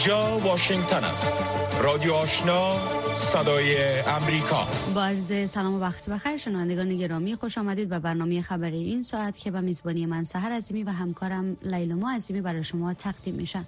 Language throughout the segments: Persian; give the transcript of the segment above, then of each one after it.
اینجا واشنگتن است. رادیو آشنا صدای امریکا. با عرض سلام و وقت بخیر. شنوندگان گرامی خوش آمدید به برنامه خبری این ساعت که به میزبانی من سهر عظیمی و همکارم لیلما عظیمی برای شما تقدیم میشن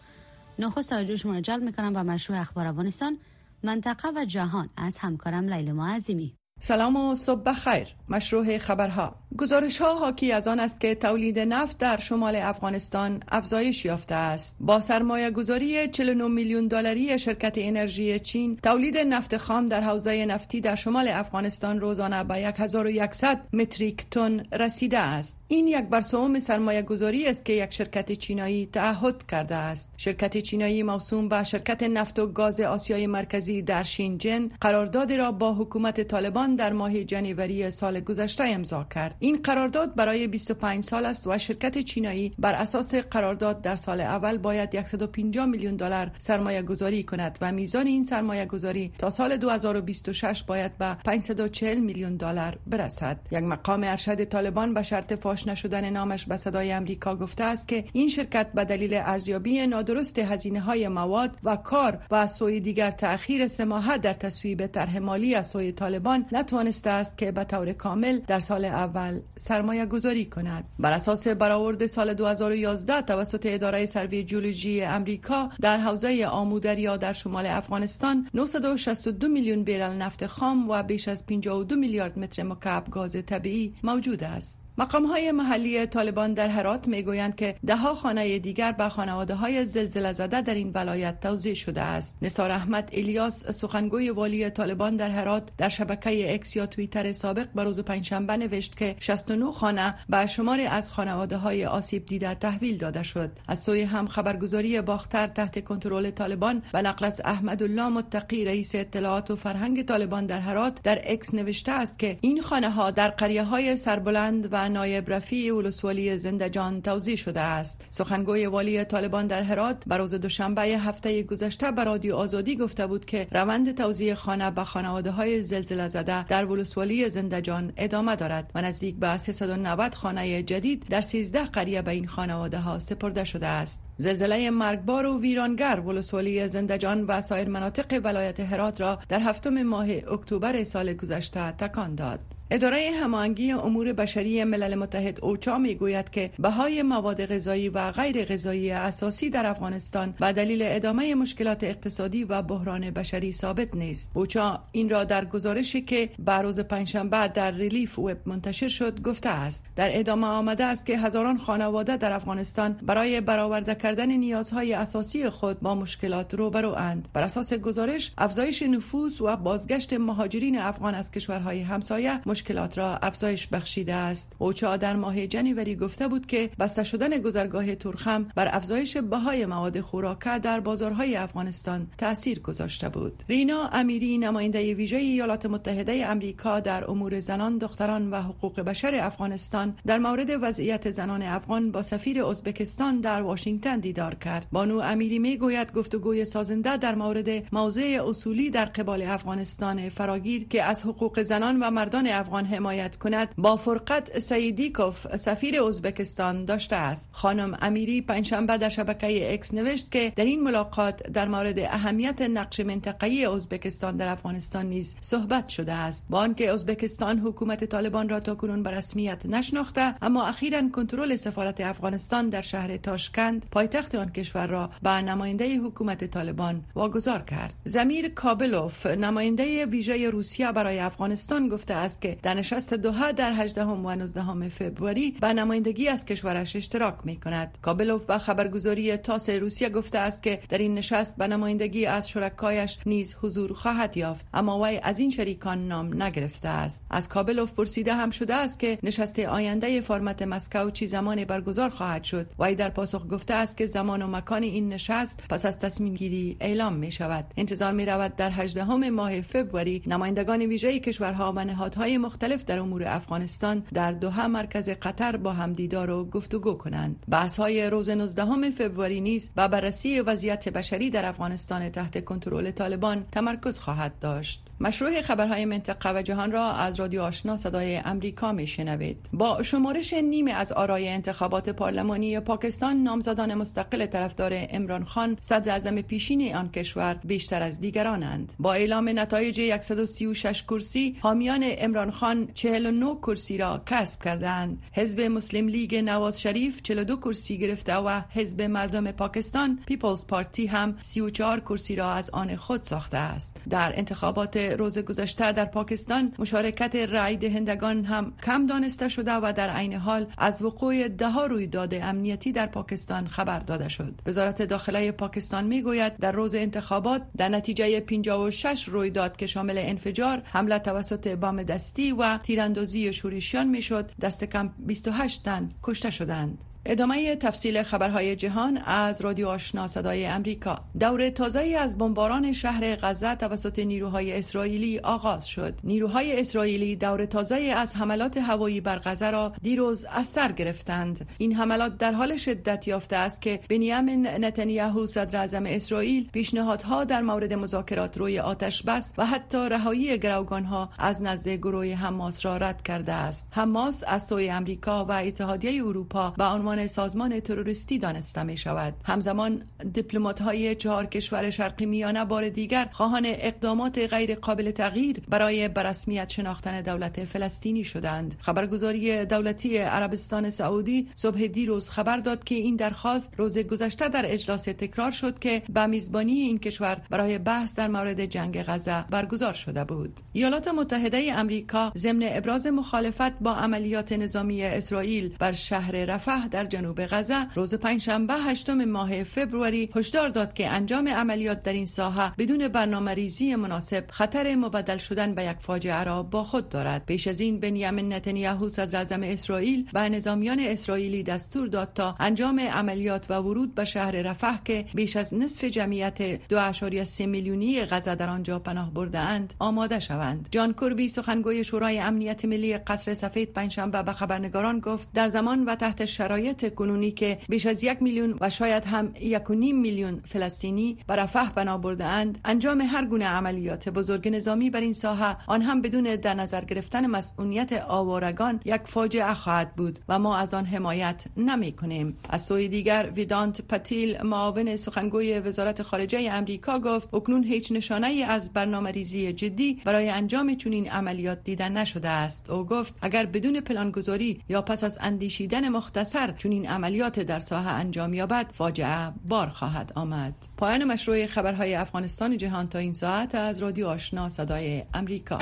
نخست توجه شما را جلب می‌کنم به مشروع اخبار افغانستان منطقه و جهان از همکارم لیلما عظیمی سلام و صبح بخیر. مشروع خبرها. گزارش ها حاکی از آن است که تولید نفت در شمال افغانستان افزایش یافته است. با سرمایه گذاری 49 میلیون دلاری شرکت انرژی چین تولید نفت خام در حوزه نفتی در شمال افغانستان روزانه به 1100 متریک تن رسیده است. این یک برسوم سرمایه گذاری است که یک شرکت چینایی تعهد کرده است. شرکت چینایی موسوم به شرکت نفت و گاز آسیای مرکزی در شینجن قرارداد را با حکومت طالبان در ماه جنوری سال گذشته امضا کرد. این قرارداد برای 25 سال است و شرکت چینایی بر اساس قرارداد در سال اول باید 150 میلیون دلار سرمایه گذاری کند و میزان این سرمایه گذاری تا سال 2026 باید به 540 میلیون دلار برسد. یک مقام ارشد طالبان به شرط فاش نشدن نامش به صدای امریکا گفته است که این شرکت به دلیل ارزیابی نادرست هزینه های مواد و کار و از سوی دیگر تأخیر سماحت در تصویب طرح مالی از سوی طالبان نتوانسته است که به طور کامل در سال اول سرمایه گذاری کند. بر اساس برآورد سال 2011 توسط اداره سروی جیولوژی امریکا در حوزه آمودریا در شمال افغانستان 962 میلیون بیرل نفت خام و بیش از 52 میلیارد متر مکعب گاز طبیعی موجود است. مقام های محلی طالبان در هرات می گویند که ده ها خانه دیگر به خانواده های زلزله زده در این ولایت توزیع شده است. نصار احمد الیاس سخنگوی والی طالبان در هرات در شبکه اکس یا توییتر سابق به روز پنجشنبه نوشت که 69 خانه به شمار از خانواده های آسیب دیده تحویل داده شد. از سوی هم خبرگزاری باختر تحت کنترل طالبان به نقل از احمد الله متقی رئیس اطلاعات و فرهنگ طالبان در هرات در اکس نوشته است که این خانه ها در قریه های سربلند و نایب رفیع ولسوالی زندجان توضیح شده است. سخنگوی والی طالبان در هرات بر روز دوشنبه هفته گذشته به رادیو آزادی گفته بود که روند توزیع خانه به خانواده های زلزله زده در ولسوالی زندجان ادامه دارد و نزدیک به 390 خانه جدید در 13 قریه به این خانواده ها سپرده شده است. زلزله مرگبار و ویرانگر ولسوالی زندجان و سایر مناطق ولایت هرات را در هفتم ماه اکتبر سال گذشته تکان داد اداره هماهنگی امور بشری ملل متحد اوچا می‌گوید که بهای مواد غذایی و غیر غذایی اساسی در افغانستان به دلیل ادامه مشکلات اقتصادی و بحران بشری ثابت نیست. اوچا این را در گزارشی که به روز پنجشنبه در ریلیف وب منتشر شد گفته است. در ادامه آمده است که هزاران خانواده در افغانستان برای برآورده کردن نیازهای اساسی خود با مشکلات روبرو اند. بر اساس گزارش افزایش نفوس و بازگشت مهاجرین افغان از کشورهای همسایه مشکلات را افزایش بخشیده است اوچا در ماه جنوری گفته بود که بسته شدن گذرگاه تورخم بر افزایش بهای مواد خوراکه در بازارهای افغانستان تاثیر گذاشته بود رینا امیری نماینده ویژه ایالات متحده امریکا در امور زنان دختران و حقوق بشر افغانستان در مورد وضعیت زنان افغان با سفیر ازبکستان در واشنگتن دیدار کرد. بانو امیری می گوید گفتگوی سازنده در مورد موضع اصولی در قبال افغانستان فراگیر که از حقوق زنان و مردان افغان افغان حمایت کند با فرقت سیدیکوف سفیر ازبکستان داشته است. خانم امیری پنجشنبه در شبکه اکس نوشت که در این ملاقات در مورد اهمیت نقش منطقه‌ای ازبکستان در افغانستان نیز صحبت شده است. با آنکه ازبکستان حکومت طالبان را تاکنون به رسمیت نشناخته اما اخیرا کنترل سفارت افغانستان در شهر تاشکند پایتخت آن کشور را به نماینده حکومت طالبان واگذار کرد زمیر کابلوف نماینده ویژه روسیه برای افغانستان گفته است که در نشست دوها در 18 و 19 فوریه به نمایندگی از کشورش اشتراک می کند. کابلوف به خبرگزاری تاس روسیه گفته است که در این نشست به نمایندگی از شرکایش نیز حضور خواهد یافت اما وی از این شریکان نام نگرفته است. از کابلوف پرسیده هم شده است که نشست آینده فرمت مسکو چی زمان برگزار خواهد شد. وی در پاسخ گفته است که زمان و مکان این نشست پس از تصمیم گیری اعلام می شود. انتظار می رود در 18 ماه فوریه نمایندگان ویژه کشورها و نهادهای مختلف در امور افغانستان در دوحه مرکز قطر با هم دیدار و گفتگو کنند. بحث های روز 19 فوریه نیز به بررسی وضعیت بشری در افغانستان تحت کنترل طالبان تمرکز خواهد داشت. مشروع خبرهای منطقه و جهان را از رادیو آشنا صدای امریکا می شنوید. با شمارش نیمه از آرای انتخابات پارلمانی پاکستان نامزدان مستقل طرفدار امران خان صدر اعظم پیشین آن کشور بیشتر از دیگرانند. با اعلام نتایج 136 کرسی حامیان امران خان 49 کرسی را کسب کردند. حزب مسلم لیگ نواز شریف 42 کرسی گرفته و حزب مردم پاکستان پیپلز پارتی هم 34 کرسی را از آن خود ساخته است. در انتخابات روز گذشته در پاکستان مشارکت رای دهندگان هم کم دانسته شده و در عین حال از وقوع ده رویداد امنیتی در پاکستان خبر داده شد. وزارت داخله پاکستان می‌گوید در روز انتخابات در نتیجه 56 رویداد که شامل انفجار حمله توسط بم دستی و تیراندازی شورشیان می‌شد دست کم 28 تن کشته شدند. ادامه تفصیل خبرهای جهان از رادیو آشنا صدای امریکا. دور تازه از بمباران شهر غزه توسط نیروهای اسرائیلی آغاز شد. نیروهای اسرائیلی دور تازه از حملات هوایی بر غزه را دیروز از سر گرفتند. این حملات در حال شدت یافته است که بنیامین نتانیاهو صدر اعظم اسرائیل پیشنهادها در مورد مذاکرات روی آتش بس و حتی رهایی گروگانها از نزد گروه حماس را رد کرده است. حماس از سوی امریکا و اتحادیه اروپا به عنوان سازمان تروریستی دانسته می شود همزمان دیپلمات های چهار کشور شرقی میانه بار دیگر خواهان اقدامات غیر قابل تغییر برای برسمیت شناختن دولت فلسطینی شدند. خبرگزاری دولتی عربستان سعودی صبح دیروز خبر داد که این درخواست روز گذشته در اجلاس تکرار شد که به میزبانی این کشور برای بحث در مورد جنگ غزه برگزار شده بود. ایالات متحده امریکا ضمن ابراز مخالفت با عملیات نظامی اسرائیل بر شهر رفح در در جنوب غزه. روز پنجشنبه هشتم ماه فبروری هشدار داد که انجام عملیات در این ساحه بدون برنامه ریزی مناسب خطر مبدل شدن به یک فاجعه را با خود دارد. پیش از این بنیامین نتانیاهو صدر اعظم اسرائیل به نظامیان اسرائیلی دستور داد تا انجام عملیات و ورود به شهر رفح که بیش از نصف جمعیت 2.3 میلیونی غزه در آنجا پناه برده اند آماده شوند. جان کوربی سخنگوی شورای امنیت ملی قصر سفید پنجشنبه به خبرنگاران گفت در زمان و تحت شرایط شرایط کنونی که بیش از یک میلیون و شاید هم یک و نیم میلیون فلسطینی بر رفح بنا برده اند انجام هر گونه عملیات بزرگ نظامی بر این ساحه آن هم بدون در نظر گرفتن مسئولیت آوارگان یک فاجعه خواهد بود و ما از آن حمایت نمی کنیم. از سوی دیگر ویدانت پتیل معاون سخنگوی وزارت خارجه امریکا گفت اکنون هیچ نشانه ای از برنامه ریزی جدی برای انجام چنین عملیات دیدن نشده است. او گفت اگر بدون پلانگذاری یا پس از اندیشیدن مختصر چون این عملیات در ساحه انجام یابد فاجعه بار خواهد آمد. پایان مشروع خبرهای افغانستان جهان تا این ساعت از رادیو آشنا صدای امریکا.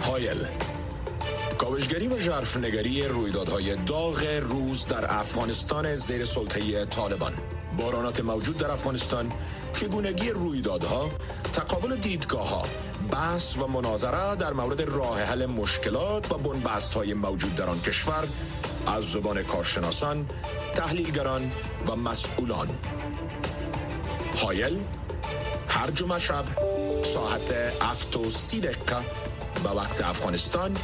پایل. کاوشگری و جرفنگری رویدادهای داغ روز در افغانستان زیر سلطه طالبان. بارانات موجود در افغانستان چگونگی رویدادها تقابل دیدگاه ها بحث و مناظره در مورد راه حل مشکلات و بنبست های موجود در آن کشور از زبان کارشناسان، تحلیلگران و مسئولان. هایل هر جمعه شب ساعت افت و سی دقیقه به وقت افغانستان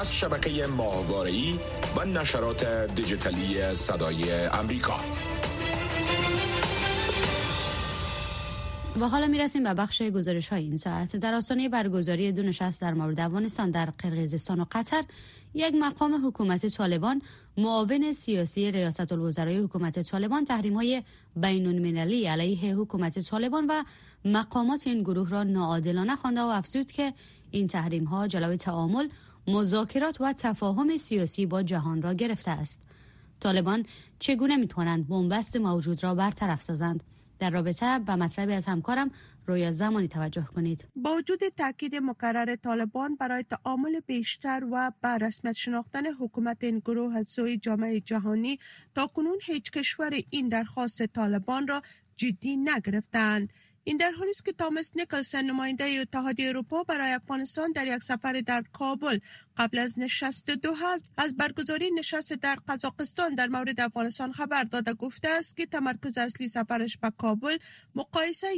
از شبکه ماهواره‌ای و نشرات دیجیتالی صدای امریکا. و حالا می‌رسیم به بخش گزارش های این ساعت. در آستانه برگزاری دو نشست در مورد افغانستان در قرقیزستان و قطر یک مقام حکومت طالبان معاون سیاسی ریاست الوزرای حکومت طالبان تحریم های بین المللی علیه حکومت طالبان و مقامات این گروه را ناعادلانه خوانده و افزود که این تحریم ها جلوی تعامل مذاکرات و تفاهم سیاسی با جهان را گرفته است. طالبان چگونه می توانند بنبست موجود را برطرف سازند؟ در رابطه به مطلبی از همکارم روی زمانی توجه کنید. با وجود تاکید مقرر طالبان برای تعامل بیشتر و به رسمیت شناختن حکومت این گروه از سوی جامعه جهانی تا کنون هیچ کشور این درخواست طالبان را جدی نگرفتند. این در حالی است که تامس نیکلسن نماینده اتحادیه اروپا برای افغانستان در یک سفر در کابل قبل از نشست دوحه از برگزاری نشست در قزاقستان در مورد افغانستان خبر داده گفته است که تمرکز اصلی سفرش به کابل مقایسه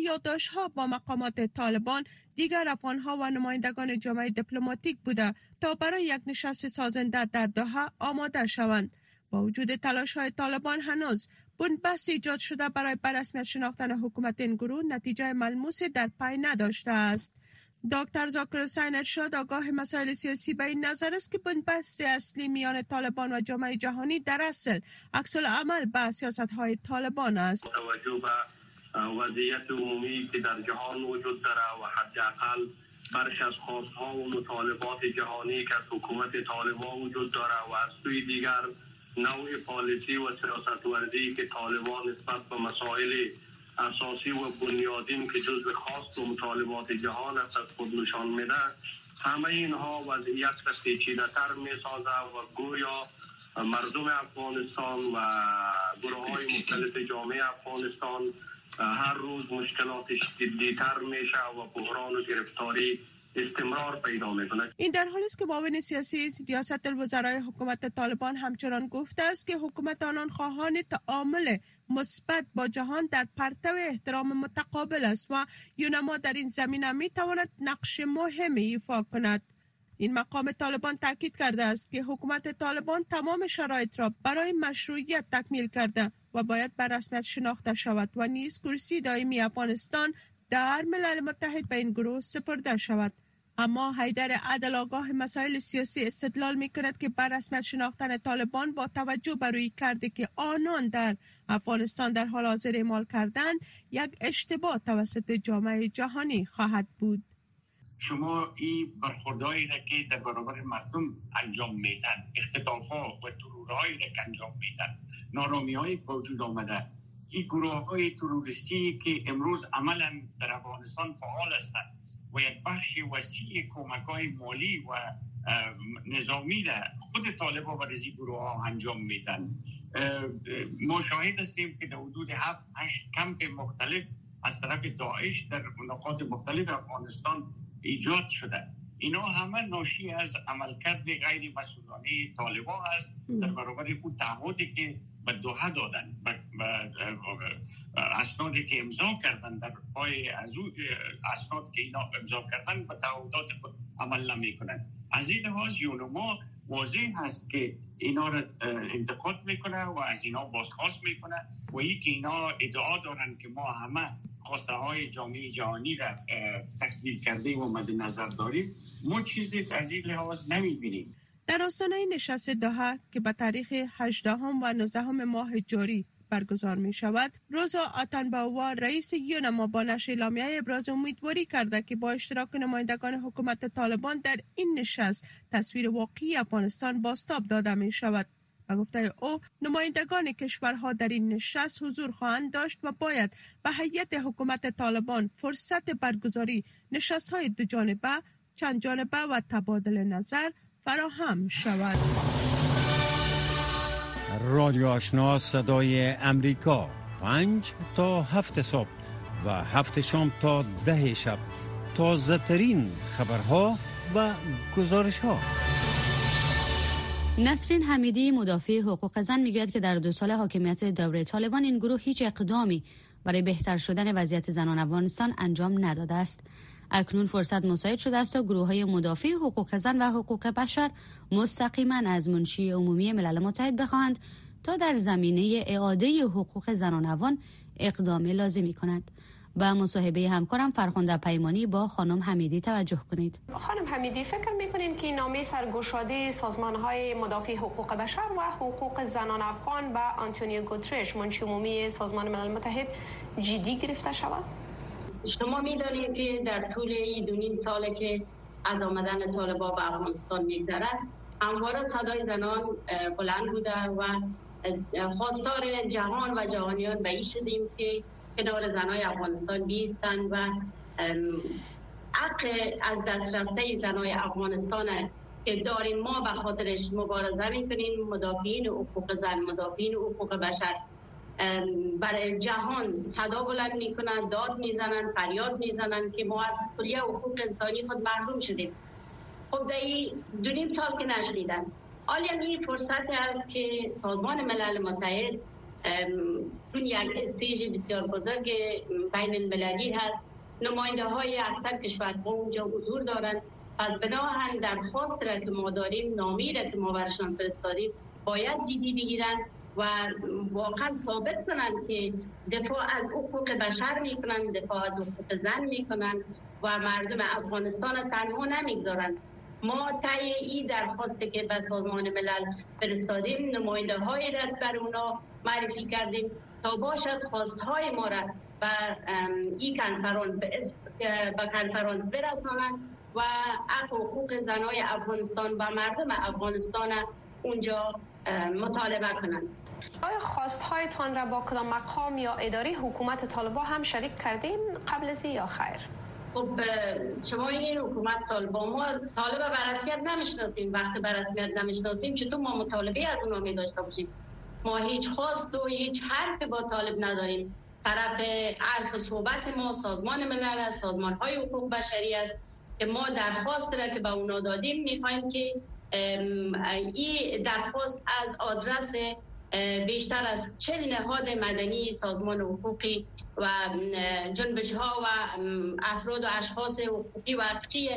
ها با مقامات طالبان دیگر افغانها و نمایندگان جامعه دیپلماتیک بوده تا برای یک نشست سازنده در دوحه آماده شوند. با وجود تلاش های طالبان هنوز بنبست ایجاد شده برای برسمیت شناختن حکومت این گروه نتیجه ملموسی در پی نداشته است. دکتر زاکر حسین ارشاد آگاه مسائل سیاسی به این نظر است که بنبست اصلی میان طالبان و جامعه جهانی در اصل عکس عمل به سیاست های طالبان است. توجه به وضعیت عمومی که در جهان وجود داره و حداقل برش از خواستها و مطالبات جهانی که از حکومت طالبان وجود داره و از سوی دیگر نوع پالیسی و سیاست وردی که طالبان نسبت به مسائل اساسی و بنیادین که جزء خاص و مطالبات جهان است از خود نشان میده همه اینها وضعیت را پیچیده تر می و گویا مردم افغانستان و گروه های مختلف جامعه افغانستان هر روز مشکلاتش جدیتر میشه و بحران و گرفتاری استمرار پیدا می‌کنه این در حالی است که معاون سیاسی ریاست الوزرای حکومت طالبان همچنان گفته است که حکومت آنان خواهان تعامل مثبت با جهان در پرتو احترام متقابل است و یونما در این زمینه می تواند نقش مهمی ایفا کند. این مقام طالبان تاکید کرده است که حکومت طالبان تمام شرایط را برای مشروعیت تکمیل کرده و باید بر رسمیت شناخته شود و نیز کرسی دائمی افغانستان در ملل متحد به این گروه سپرده شود. اما حیدر عدل آگاه مسائل سیاسی استدلال می کند که بر رسمیت شناختن طالبان با توجه بر روی کرده که آنان در افغانستان در حال حاضر اعمال کردند یک اشتباه توسط جامعه جهانی خواهد بود. شما این برخوردهایی را که در برابر مردم انجام میدن اختطافها و ترورهایی را که انجام میدن نارامی های وجود آمده این گروه های تروریستی که امروز عملا در افغانستان فعال هستند و یک بخش وسیع کمک های مالی و نظامی را خود طالبا و رزی گروه ها انجام میدن ما شاهد هستیم که در حدود هفت هشت کمپ مختلف از طرف داعش در نقاط مختلف افغانستان ایجاد شده. اینا همه ناشی از عملکرد غیر مسئولانه طالبان است. در برابر اون تعهدی که به دوحه دادن. اسنادی که امضا کردن در پای از او اسناد که اینا امضا کردن به تعهدات خود عمل نمی کنن از این لحاظ یونما واضح هست که اینا را انتقاد می‌کنه و از اینا بازخواست می‌کنه و ای که اینا ادعا دارن که ما همه خواسته های جامعه جهانی را تکمیل کرده و مد نظر داریم ما چیزی از این لحاظ نمی‌بینیم. در آستانه نشست داها که به تاریخ 18 و 19 ماه جاری برگزار می شود روزا آتانباوا رئیس یونما با نشر اعلامیه ابراز امیدواری کرده که با اشتراک نمایندگان حکومت طالبان در این نشست تصویر واقعی افغانستان باستاب داده می شود. و گفته او نمایندگان کشورها در این نشست حضور خواهند داشت و باید به هیئت حکومت طالبان فرصت برگزاری نشست های دو جانبه چند جانبه و تبادل نظر فراهم شود. رادیو آشنا صدای امریکا. پنج تا هفت صبح و هفت شام تا ده شب. تازه ترین خبرها و گزارش ها نسرین حمیدی مدافع حقوق زن می‌گوید که در دو سال حاکمیت دوره طالبان این گروه هیچ اقدامی برای بهتر شدن وضعیت زنان افغانستان انجام نداده است. اکنون فرصت مساعد شده است تا گروه های مدافع حقوق زن و حقوق بشر مستقیما از منشی عمومی ملل متحد بخواهند تا در زمینه اعاده حقوق زنان افغان اقدام لازمی کند و مصاحبه همکارم فرخنده پیمانی با خانم حمیدی توجه کنید. خانم حمیدی فکر می‌کنین که نامه سرگشاده سازمان های مدافع حقوق بشر و حقوق زنان افغان و آنتونیو گوترش منشی عمومی سازمان ملل متحد جدی گرفته شود؟ شما می‌دانید که در طول این دو نیم ساله که از آمدن طالبا به افغانستان میگذره همواره صدای زنان بلند بوده و خواستار جهان و جهانیان به این شدیم که کنار زنای افغانستان بیستند و حق از دست رفته زنای افغانستان که داریم ما به خاطرش مبارزه می‌کنیم. مدافعین حقوق زن مدافعین حقوق بشر. برای جهان صدا بلند می‌کنن داد می‌زنن فریاد می‌زنن که ما از کلیه حقوق انسانی خود محروم شدیم. خب در دو نیم سال که نشدیدن آلیا این فرصت است که سازمان ملل متحد اون یک استیج بسیار بزرگ بین المللی هست نماینده های اکثر کشورها اونجا حضور دارند پس بناهن درخواست را که ما داریم نامی را که ما برشان فرستادیم باید جدی بگیرن. و واقعا ثابت کنند که دفاع از حقوق بشر می‌کنن دفاع از حقوق زن می‌کنن و مردم افغانستان تنها نمی‌گذارن ما تای ای درخواست که به سازمان ملل فرستادیم نماینده های رد بر اونا معرفی کردیم تا باشد خواست های ما را به این کنفرانس به کنفرانس برسانند و حق حقوق زنای افغانستان و مردم افغانستان اونجا مطالبه کنند. آیا خواست هایتان را با کدام مقام یا اداره حکومت طالبا هم شریک کردین قبل از یا خیر؟ خب شما این حکومت طالبا ما طالب بر رسمیت نمی‌شناسیم. وقتی بر رسمیت نمی‌شناسیم چطور ما مطالبه از اونا می داشته باشیم؟ ما هیچ خواست و هیچ حرف با طالب نداریم. طرف عرف صحبت ما سازمان ملل سازمان های حقوق بشری است که ما درخواست را که به اونا دادیم می‌خوایم که این درخواست از آدرس بیشتر از چل نهاد مدنی سازمان حقوقی و جنبش ها و افراد و اشخاص حقوقی و حقوقی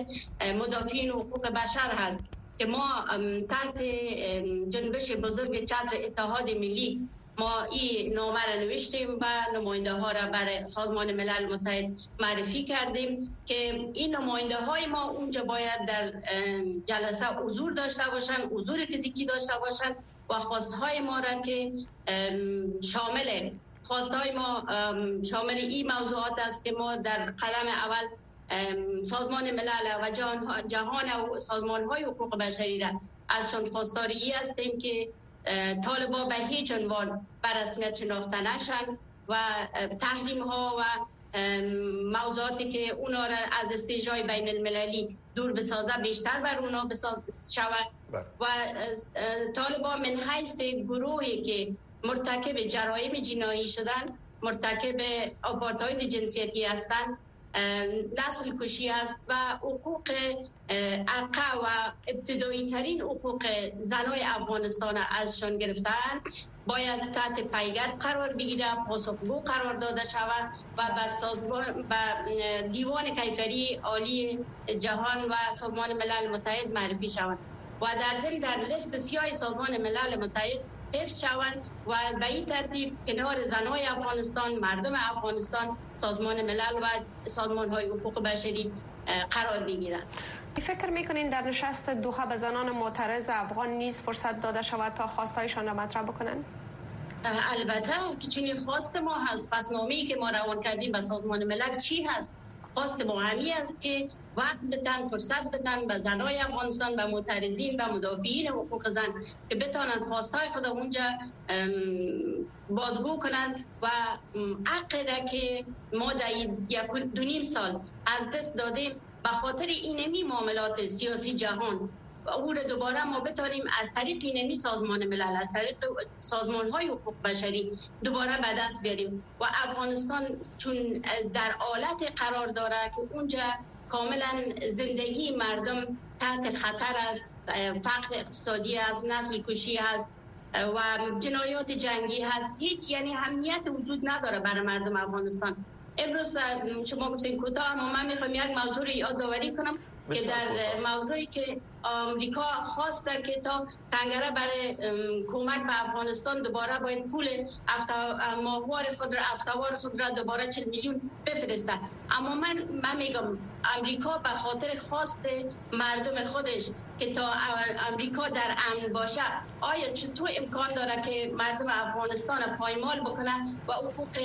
مدافعین حقوق بشر هست که ما تحت جنبش بزرگ چتر اتحاد ملی ما این نامه را نوشتیم و نماینده ها را برای سازمان ملل متحد معرفی کردیم که این نماینده های ما اونجا باید در جلسه حضور داشته باشند حضور فیزیکی داشته باشند. و خواست های ما را که شامل. خواست های ما شامل این موضوعات است که ما در قدم اول سازمان ملل و جهان و سازمان های حقوق بشری را ازشان خواستاری هستیم که طالبا به هیچ عنوان بر رسمیت شناخته نشن و تحریم ها و موضوعاتی که اونا را از استیجای بین المللی دور بسازه بیشتر بر اونا شود بله. و طالبا من حیث گروهی که مرتکب جرایم جنایی شدن مرتکب آپارتاید جنسیتی هستند نسل کشی است و حقوق اقا و ابتدایی ترین حقوق زنای افغانستان ازشان گرفتن باید تحت پیگرد قرار بگیره پاسخگو قرار داده شود و به سازمان به دیوان کیفری عالی جهان و سازمان ملل متحد معرفی شود و در ضمن در لیست سیاه سازمان ملل متحد حفظ شوند و به این ترتیب کنار زنهای افغانستان مردم افغانستان سازمان ملل و سازمان های حقوق بشری قرار بگیرند فکر می‌کنین در نشست دوها به زنان معترض افغان نیز فرصت داده شود تا خواستایشان را مطرح بکنن؟ البته که چنین خواست ما هست. پس نامی که ما روان کردیم به سازمان ملل چی هست؟ خواست ما همی است که وقت بتن فرصت بتن به زنای افغانستان به معترضین و مدافعین حقوق زن که بتانن خواستای خود اونجا بازگو کنند و حق که ما در دو نیم سال از دست دادیم. به خاطر اینمی معاملات سیاسی جهان او را دوباره ما بتانیم از طریق اینمی سازمان ملل از طریق سازمان های حقوق بشری دوباره به دست بیاریم. و افغانستان چون در آلت قرار داره که اونجا کاملا زندگی مردم تحت خطر است فقر اقتصادی است نسل کشی است و جنایات جنگی هست. هیچ یعنی همیت وجود نداره برای مردم افغانستان. امروز شما گفتین کوتاه اما من می‌خوام یک موضوع یادآوری کنم. که در موضوعی که آمریکا خواسته که تا تنگره برای کمک به افغانستان دوباره باید پول ماهوار خود را افتوار خود را دوباره 40 میلیون بفرسته اما من من میگم امریکا به خاطر خواست مردم خودش که تا امریکا در امن باشه آیا چطور امکان داره که مردم افغانستان پایمال بکنه و حقوق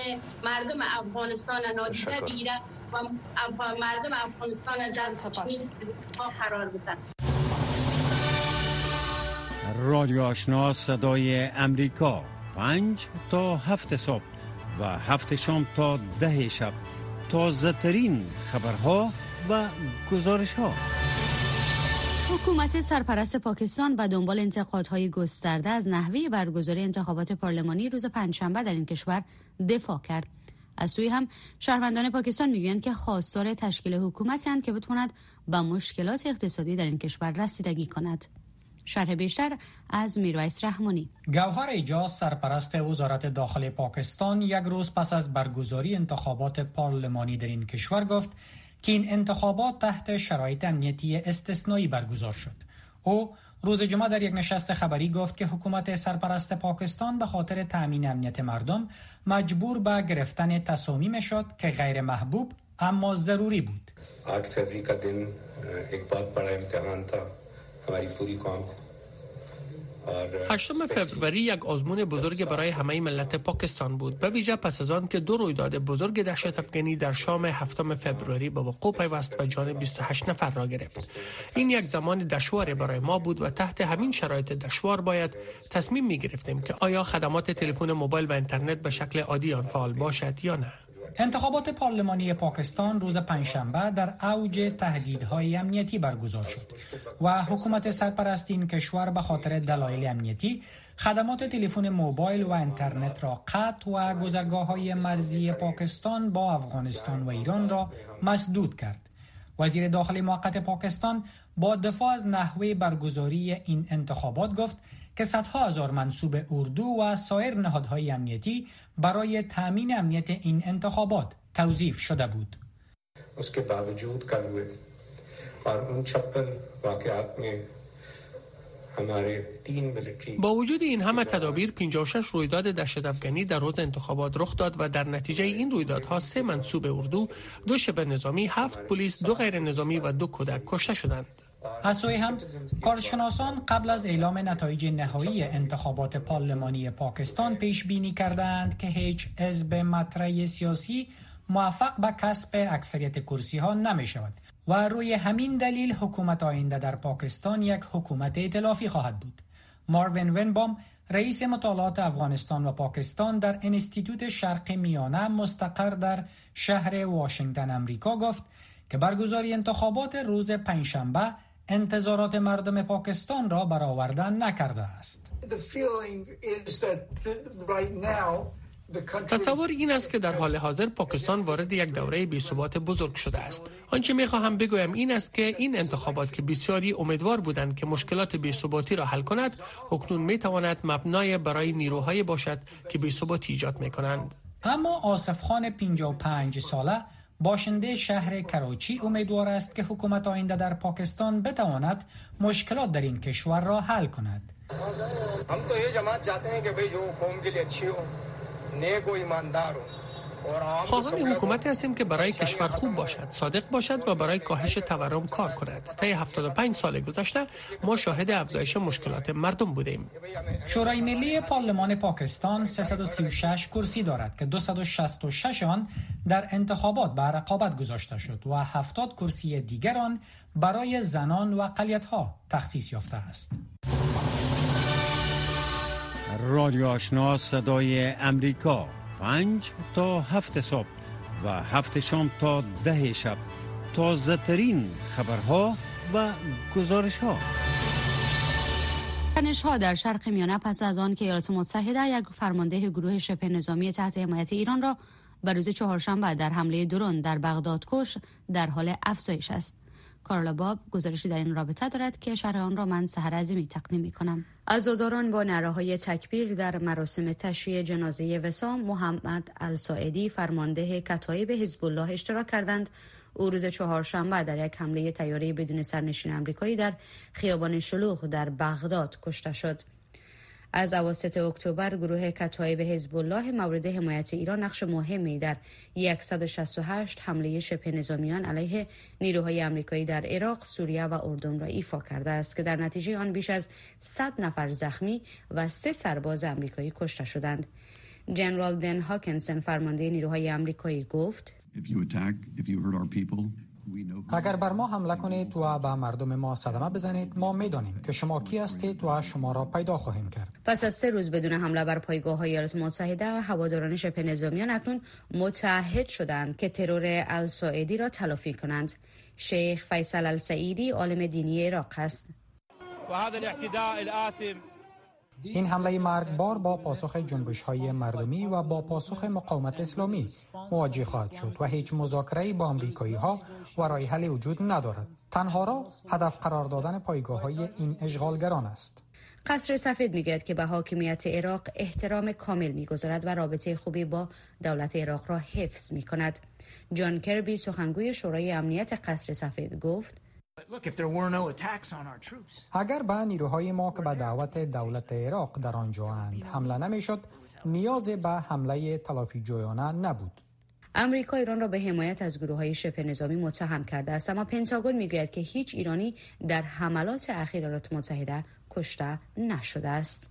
مردم افغانستان نادیده بگیره؟ و مردم افغانستان در قرار بدن رادیو آشنا صدای امریکا. پنج تا هفت صبح و هفت شام تا ده شب. تازه ترین خبرها و گزارش ها حکومت سرپرست پاکستان و دنبال انتقادهای گسترده از نحوه برگزاری انتخابات پارلمانی روز پنجشنبه در این کشور دفاع کرد. از سوی هم شهروندان پاکستان می‌گویند که خواستار تشکیل حکومتی هستند که بتواند به مشکلات اقتصادی در این کشور رسیدگی کند. شرح بیشتر از میرویس رحمانی. گوهر ایجاز سرپرست وزارت داخل پاکستان یک روز پس از برگزاری انتخابات پارلمانی در این کشور گفت که این انتخابات تحت شرایط امنیتی استثنایی برگزار شد. او روز جمعه در یک نشست خبری گفت که حکومت سرپرست پاکستان به خاطر تأمین امنیت مردم مجبور به گرفتن تصامیم شد که غیر محبوب اما ضروری بود. هشتم فوریه یک آزمون بزرگ برای همه ملت پاکستان بود. به ویژه پس از آن که دو رویداد بزرگ دهشت افغانی در شام هفتم فوریه به وقوع پیوست و جان 28 نفر را گرفت. این یک زمان دشوار برای ما بود و تحت همین شرایط دشوار باید تصمیم می گرفتیم که آیا خدمات تلفن موبایل و اینترنت به شکل عادی آن فعال باشد یا نه. انتخابات پارلمانی پاکستان روز پنجشنبه در اوج تهدیدهای امنیتی برگزار شد و حکومت سرپرست این کشور به خاطر دلایل امنیتی خدمات تلفن موبایل و اینترنت را قطع و گذرگاه های مرزی پاکستان با افغانستان و ایران را مسدود کرد. وزیر داخلی موقت پاکستان با دفاع از نحوه برگزاری این انتخابات گفت که صدها هزار منصوب اردو و سایر نهادهای امنیتی برای تامین امنیت این انتخابات توضیف شده بود. با وجود این همه تدابیر 56 رویداد دشت افغانی در روز انتخابات رخ داد و در نتیجه این رویدادها سه منصوب اردو، دو شبه نظامی، هفت پلیس، دو غیر نظامی و دو کودک کشته شدند. از سوی هم کارشناسان قبل از اعلام نتایج نهایی انتخابات پارلمانی پاکستان پیش بینی کردند که هیچ حزب مطرح سیاسی موفق به کسب اکثریت کرسی ها نمی شود و روی همین دلیل حکومت آینده در پاکستان یک حکومت ائتلافی خواهد بود. ماروین ونبام رئیس مطالعات افغانستان و پاکستان در انستیتوت شرق میانه مستقر در شهر واشنگتن امریکا گفت که برگزاری انتخابات روز پنجشنبه انتظارات مردم پاکستان را برآورده نکرده است. تصور این است که در حال حاضر پاکستان وارد یک دوره بی‌ثبات بزرگ شده است. آنچه می خواهم بگویم این است که این انتخابات که بسیاری امیدوار بودند که مشکلات بی‌ثباتی را حل کند، اکنون می تواند مبنای برای نیروهای باشد که بی‌ثباتی ایجاد می کنند. اما آصف خان 55 ساله باشنده شهر کراچی امیدوار است که حکومت آینده در پاکستان بتواند مشکلات در این کشور را حل کند. هم تو یہ جماعت چاہتے ہیں کہ بھئی جو قوم کے لیے اچھی ہو نیک و ایماندار ہو۔ خواهان حکومتی هستیم که برای کشور خوب باشد صادق باشد و برای کاهش تورم کار کند. طی 75 سال گذشته ما شاهد افزایش مشکلات مردم بودیم. شورای ملی پارلمان پاکستان 336 کرسی دارد که 266 آن در انتخابات به رقابت گذاشته شد و 70 کرسی دیگر آن برای زنان و اقلیت ها تخصیص یافته است. رادیو آشنا صدای امریکا. پنج تا هفت صبح و هفت شام تا ده شب. تازه ترین خبرها و گزارش ها تنش ها در شرق میانه پس از آن که ایالات متحده یک فرمانده گروه شبه نظامی تحت حمایت ایران را به روز چهارشنبه در حمله درون در بغداد کش در حال افزایش است. کارلا باب گزارشی در این رابطه دارد که شرح آن را من سهر عظیمی تقدیم می کنم. عزاداران با نراهای تکبیر در مراسم تشییع جنازه وسام محمد الساعدی فرمانده کتایب حزب الله اشتراک کردند او روز چهارشنبه در یک حمله تیاره بدون سرنشین آمریکایی در خیابان شلوغ در بغداد کشته شد. از اواسط اکتبر گروه کتایب حزب الله مورد حمایت ایران نقش مهمی در 168 حمله شبه نظامیان علیه نیروهای آمریکایی در عراق، سوریه و اردن را ایفا کرده است که در نتیجه آن بیش از 100 نفر زخمی و سه سرباز آمریکایی کشته شدند. جنرال دن هاکنسن فرمانده نیروهای آمریکایی گفت اگر بر ما حمله کنید و به مردم ما صدمه بزنید ما می‌دانیم که شما کی هستید و شما را پیدا خواهیم کرد. پس از سه روز بدون حمله بر پایگاه های ایالات متحده هواداران شبه نظامیان اکنون متحد شدند که ترور الساعدی را تلافی کنند. شیخ فیصل السعیدی عالم دینی عراق است. این حمله مرگبار با پاسخ جنبش های مردمی و با پاسخ مقاومت اسلامی مواجه خواهد شد و هیچ مذاکره با امریکایی ها و حل وجود ندارد تنها را هدف قرار دادن پایگاه های این اشغالگران است قصر سفید می‌گوید که به حاکمیت عراق احترام کامل می‌گذارد و رابطه خوبی با دولت عراق را حفظ می کند. جان کربی سخنگوی شورای امنیت قصر سفید گفت اگر به نیروهای ما که به دعوت دولت عراق در آنجا اند حمله نمی‌شد نیاز به حمله تلافی جویانه نبود. امریکا ایران را به حمایت از گروه های شبه نظامی متهم کرده است اما پنتاگون می‌گوید که هیچ ایرانی در حملات اخیر ایالات متحده کشته نشده است.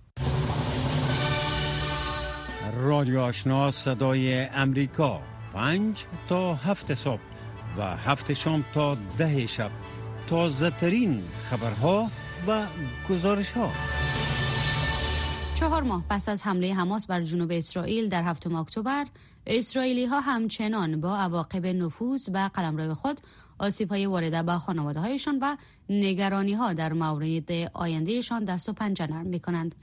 رادیو آشنا صدای امریکا پنج تا هفت صبح و هفت شام تا ده شب. تازه ترین خبرها و گزارش ها چهار ماه پس از حمله حماس بر جنوب اسرائیل در هفتم اکتبر اسرائیلی ها همچنان با عواقب نفوذ و قلمرو خود آسیب های وارده به خانواده هایشان و نگرانی ها در مورد آیندهشان دست و پنجه نرم می کنند.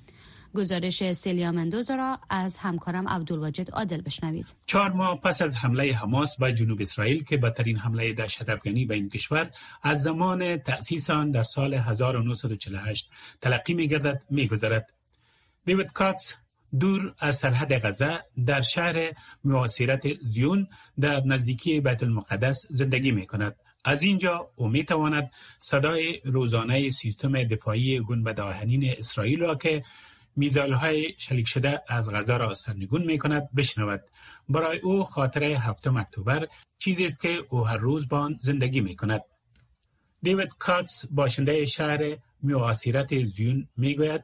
گزارش سیلیا مندوزا را از همکارم عبدالواجد عادل بشنوید. چهار ماه پس از حمله حماس به جنوب اسرائیل که بدترین حمله دهشت افغانی به این کشور از زمان تأسیس آن در سال 1948 تلقی می گردد می گذارد. دیوید کاتس دور از سرحد غزه در شهر معاصرت زیون در نزدیکی بیت المقدس زندگی می کند. از اینجا او می تواند صدای روزانه سیستم دفاعی گنبد آهنین اسرائیل را که میزایل های شلیک شده از غذا را سرنگون می کند بشنود. برای او خاطر هفتم اکتبر چیزی است که او هر روز با آن زندگی می کند. دیوید کاتس باشنده شهر معاصرت زیون می گوید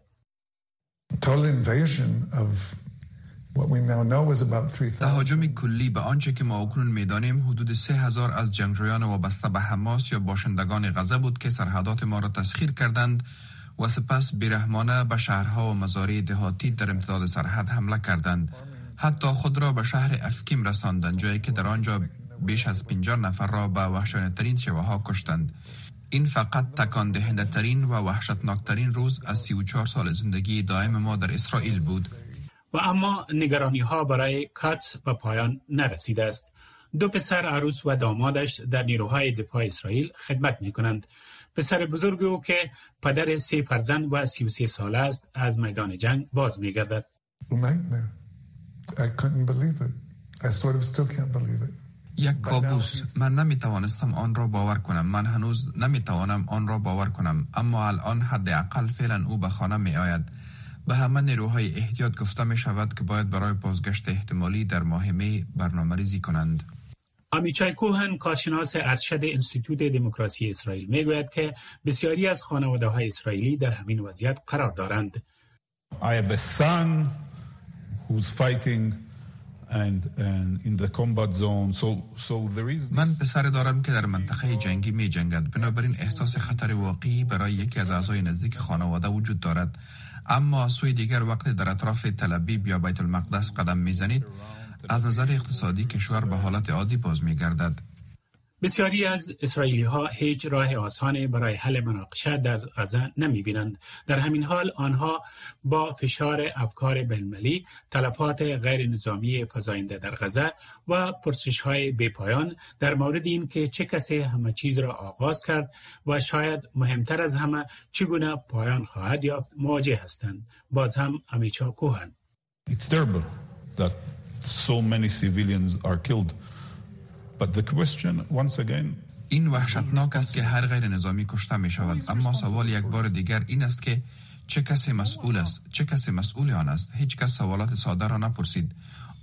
تهاجم کلی به آنچه که ما اکنون می‌دانیم حدود سه هزار از جنگجویان وابسته به حماس یا باشندگان غزه بود که سرحدات ما را تسخیر کردند و سپس بیرحمانه به شهرها و مزاری دهاتی در امتداد سرحد حمله کردند. حتی خود را به شهر افکیم رساندند جایی که در آنجا بیش از 50 نفر را به وحشانه ترین شیوه ها کشتند. این فقط تکان دهنده ترین و وحشتناک ترین روز از 34 سال زندگی دائم ما در اسرائیل بود. و اما نگرانی ها برای کات به پایان نرسیده است. دو پسر عروس و دامادش در نیروهای دفاع اسرائیل خدمت می کنند پسر بزرگ او که پدر سه فرزند و سی و سه ساله است از میدان جنگ باز می گردد. یک کابوس. من نمی توانستم آن را باور کنم. من هنوز نمی توانم آن را باور کنم. اما الان حداقل فعلا او به خانه می آید به همه نیروهای احتیاط گفته می شود که باید برای بازگشت احتمالی در ماه می برنامه ریزی کنند. آمیچای کوهن کارشناس ارشد انستیتوت دموکراسی اسرائیل می‌گوید که بسیاری از خانواده های اسرائیلی در همین وضعیت قرار دارند. I have a son who's fighting and, and in the combat zone. So, so there is من پسر دارم که در منطقه جنگی می جنگد بنابراین احساس خطر واقعی برای یکی از اعضای نزدیک خانواده وجود دارد اما سوی دیگر وقت در اطراف تل یا بیت المقدس قدم می‌زنید از نظر اقتصادی کشور به حالت عادی باز می گردد. بسیاری از اسرائیلی ها هیچ راه آسان برای حل مناقشه در غزه نمی بینند. در همین حال آنها با فشار افکار بینالمللی تلفات غیر نظامی فزاینده در غزه و پرسش های پایان در مورد این که چه کسی همه چیز را آغاز کرد و شاید مهمتر از همه چگونه پایان خواهد یافت مواجه هستند. باز هم امیچا کوهن. It's terrible that این وحشتناک است که هر غیر نظامی کشته می شود اما سوال یک بار دیگر این است که چه کسی مسئول است؟ چه کسی مسئول آن است؟ هیچ کس سوالات ساده را نپرسید.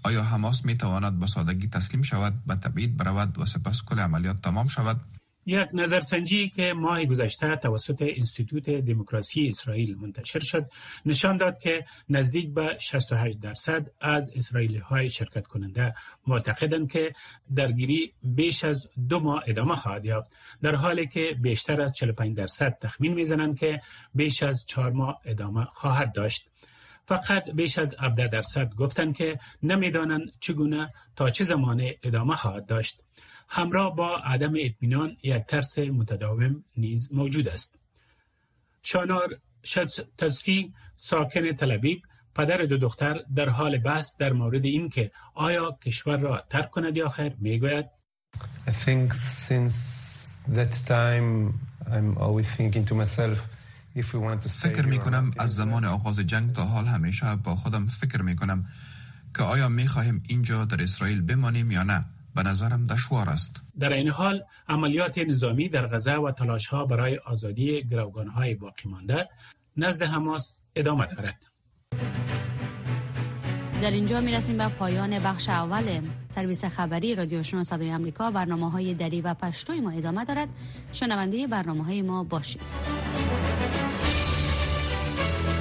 آیا حماس می تواند با سادگی تسلیم شود؟ به تبعید برود و سپس کل عملیات تمام شود؟ یک نظرسنجی که ماه گذشته توسط انستیتوت دموکراسی اسرائیل منتشر شد نشان داد که نزدیک به 68 درصد از اسرائیلی های شرکت کننده معتقدند که درگیری بیش از دو ماه ادامه خواهد یافت. در حالی که بیشتر از 45 درصد تخمین می‌زنند که بیش از چهار ماه ادامه خواهد داشت. فقط بیش از 17 درصد گفتند که نمی‌دانند چگونه تا چه زمان ادامه خواهد داشت. همراه با عدم اطمینان یک ترس متداوم نیز موجود است. شانار تزکی ساکن تلبیب پدر دو دختر در حال بحث در مورد اینکه آیا کشور را ترک کند یا خیر می‌گوید. I think since that time I'm always thinking to myself فکر می کنم از زمان آغاز جنگ تا حال همیشه با خودم فکر می کنم که آیا می خواهیم اینجا در اسرائیل بمانیم یا نه؟ به نظرم دشوار است. در این حال عملیات نظامی در غزه و تلاش ها برای آزادی گروگان های باقی مانده نزد حماس ادامه دارد. در اینجا می رسیم به پایان بخش اول سرویس خبری رادیو صدای آمریکا. برنامه های دری و پشتوی ما ادامه دارد. شنونده برنامه های ما باشید.